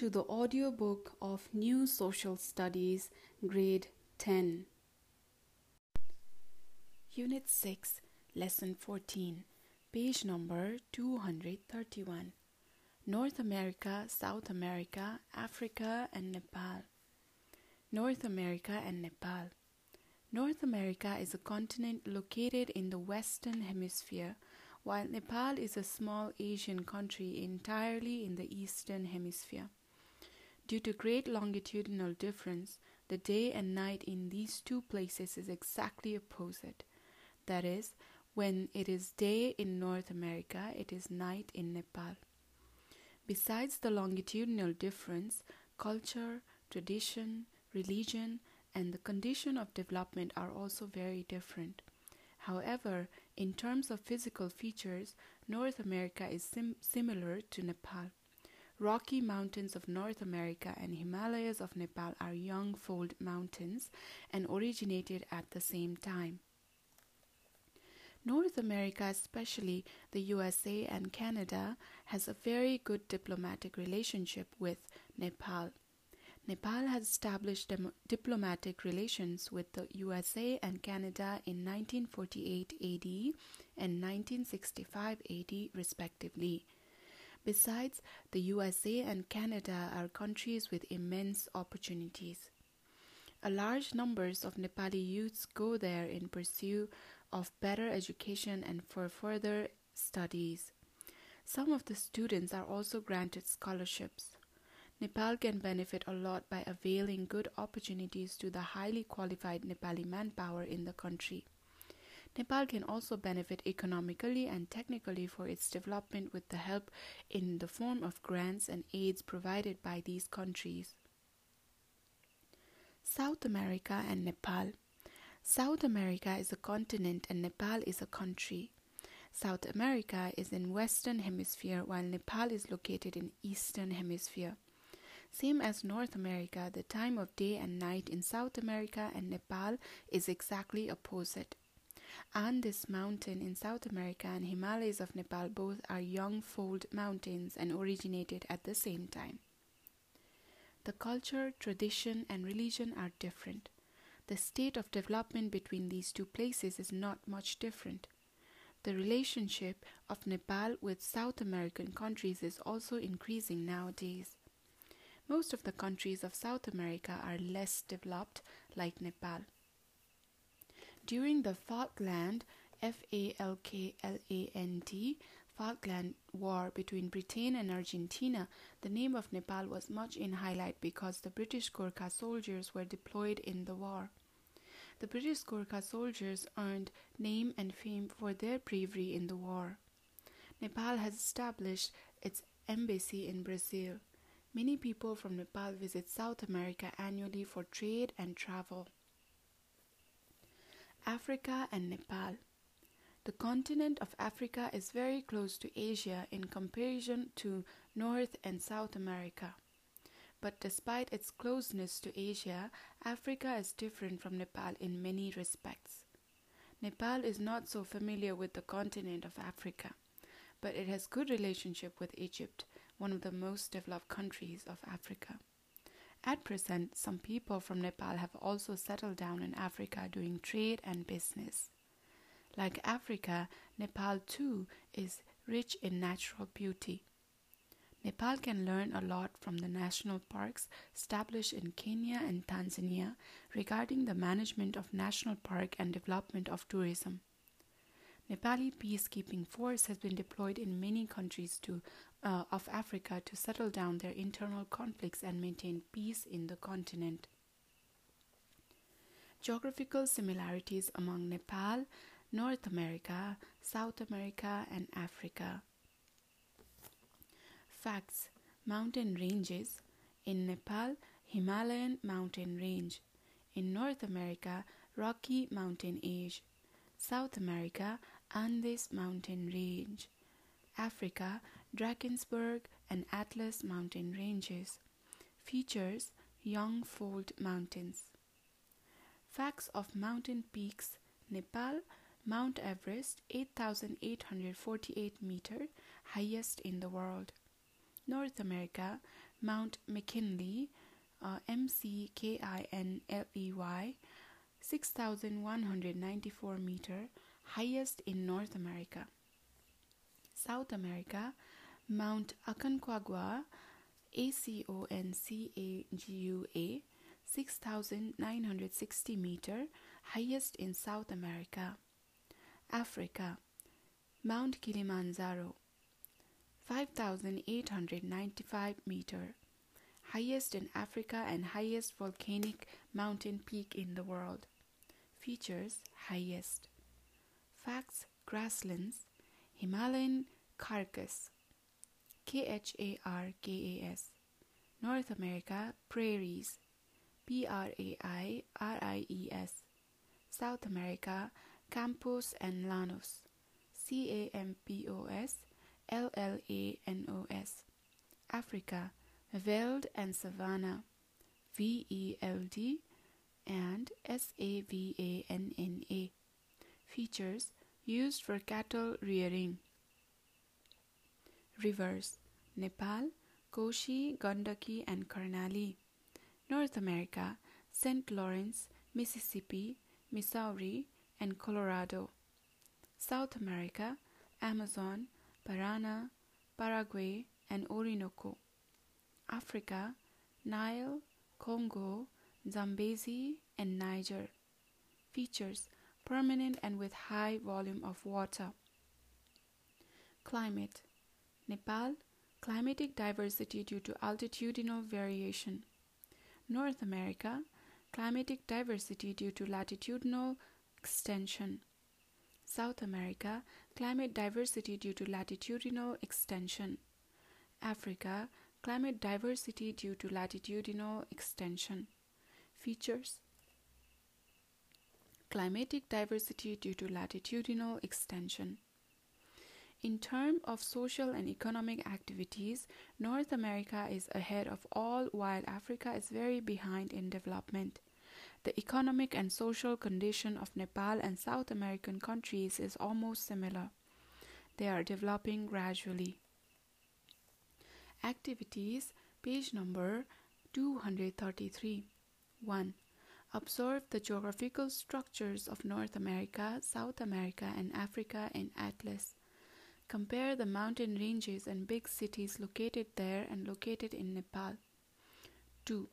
to the audiobook of New Social Studies, Grade 10. Unit 6, Lesson 14, page number 231. North America, South America, Africa, and Nepal. North America and Nepal. North America is a continent located in the Western Hemisphere while Nepal is a small Asian country entirely in the Eastern Hemisphere. Due to great longitudinal difference, the day and night in these two places is exactly opposite. That is, when it is day in North America, it is night in Nepal. Besides the longitudinal difference, culture, tradition, religion, and the condition of development are also very different. However, in terms of physical features, North America is sim- similar to Nepal. Rocky Mountains of North America and Himalayas of Nepal are young fold mountains and originated at the same time. North America, especially the USA and Canada, has a very good diplomatic relationship with Nepal. Nepal has established diplomatic relations with the USA and Canada in 1948 AD and 1965 AD, respectively. Besides, the USA and Canada are countries with immense opportunities. A large numbers of Nepali youths go there in pursuit of better education and for further studies. Some of the students are also granted scholarships. Nepal can benefit a lot by availing good opportunities to the highly qualified Nepali manpower in the country. Nepal can also benefit economically and technically for its development with the help in the form of grants and aids provided by these countries. South America and Nepal. South America is a continent and Nepal is a country. South America is in western hemisphere while Nepal is located in eastern hemisphere. Same as North America, the time of day and night in South America and Nepal is exactly opposite. Andes Mountain in South America and Himalayas of Nepal both are young fold mountains and originated at the same time. The culture, tradition, and religion are different. The state of development between these two places is not much different. The relationship of Nepal with South American countries is also increasing nowadays. Most of the countries of South America are less developed, like Nepal. During the Falkland F A L K L A N D Falkland War between Britain and Argentina, the name of Nepal was much in highlight because the British Gurkha soldiers were deployed in the war. The British Gurkha soldiers earned name and fame for their bravery in the war. Nepal has established its embassy in Brazil. Many people from Nepal visit South America annually for trade and travel. Africa and Nepal. The continent of Africa is very close to Asia in comparison to North and South America. But despite its closeness to Asia, Africa is different from Nepal in many respects. Nepal is not so familiar with the continent of Africa, but it has good relationship with Egypt one of the most developed countries of Africa. At present, some people from Nepal have also settled down in Africa doing trade and business. Like Africa, Nepal too is rich in natural beauty. Nepal can learn a lot from the national parks established in Kenya and Tanzania regarding the management of national park and development of tourism. Nepali peacekeeping force has been deployed in many countries to uh, of Africa to settle down their internal conflicts and maintain peace in the continent. Geographical similarities among Nepal, North America, South America, and Africa. Facts Mountain ranges. In Nepal, Himalayan mountain range. In North America, Rocky Mountain Age. South America, Andes mountain range. Africa, Drakensberg and Atlas mountain ranges. Features Young Fold Mountains. Facts of mountain peaks Nepal, Mount Everest, 8,848 meter, highest in the world. North America, Mount McKinley, uh, M C K I N L E Y, 6,194 meter, highest in North America. South America, Mount Aconcagua, A C O N C A G U A, 6,960 meter, highest in South America. Africa, Mount Kilimanjaro, 5,895 meter, highest in Africa and highest volcanic mountain peak in the world. Features highest. Facts grasslands, Himalayan Kharkas, K H A R K A S. North America prairies, P R A I R I E S. South America Campos and Llanos, C A M P O S L L A N O S. Africa Veld and Savannah, V E L D and S A V A N N A. Features used for cattle rearing. Rivers Nepal, Koshi, Gandaki, and Karnali. North America St. Lawrence, Mississippi, Missouri, and Colorado. South America Amazon, Parana, Paraguay, and Orinoco. Africa Nile, Congo, Zambezi, and Niger. Features permanent and with high volume of water. Climate Nepal climatic diversity due to altitudinal variation. North America climatic diversity due to latitudinal extension. South America climate diversity due to latitudinal extension. Africa climate diversity due to latitudinal extension. Features Climatic diversity due to latitudinal extension. In terms of social and economic activities, North America is ahead of all while Africa is very behind in development. The economic and social condition of Nepal and South American countries is almost similar. They are developing gradually. Activities, page number 233. 1. Observe the geographical structures of North America, South America, and Africa in Atlas. Compare the mountain ranges and big cities located there and located in Nepal. 2.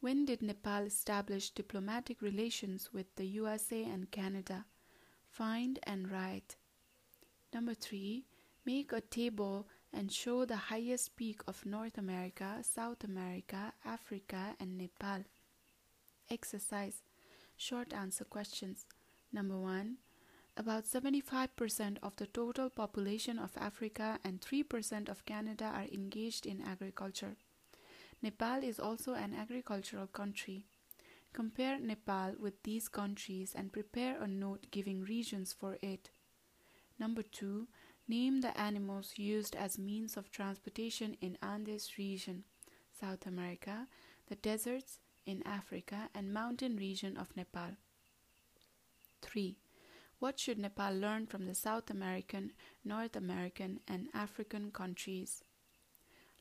When did Nepal establish diplomatic relations with the USA and Canada? Find and write. Number 3. Make a table and show the highest peak of North America, South America, Africa, and Nepal. Exercise Short answer questions. Number 1. About 75% of the total population of Africa and 3% of Canada are engaged in agriculture. Nepal is also an agricultural country. Compare Nepal with these countries and prepare a note giving regions for it. Number 2. Name the animals used as means of transportation in Andes region, South America, the deserts in Africa, and mountain region of Nepal. 3. What should Nepal learn from the South American, North American, and African countries?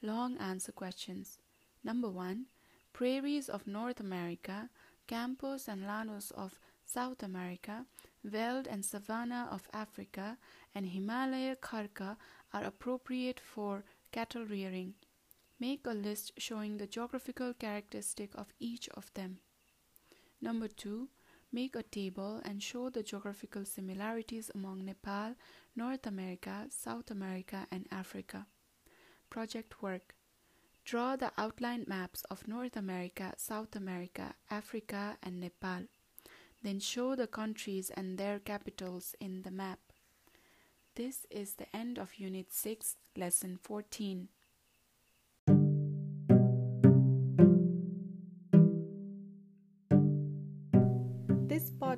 Long answer questions. Number 1. Prairies of North America, Campos and Llanos of South America, Veld and Savanna of Africa, and Himalaya Kharka are appropriate for cattle rearing. Make a list showing the geographical characteristic of each of them. Number 2. Make a table and show the geographical similarities among Nepal, North America, South America, and Africa. Project work. Draw the outline maps of North America, South America, Africa, and Nepal. Then show the countries and their capitals in the map. This is the end of Unit 6, Lesson 14.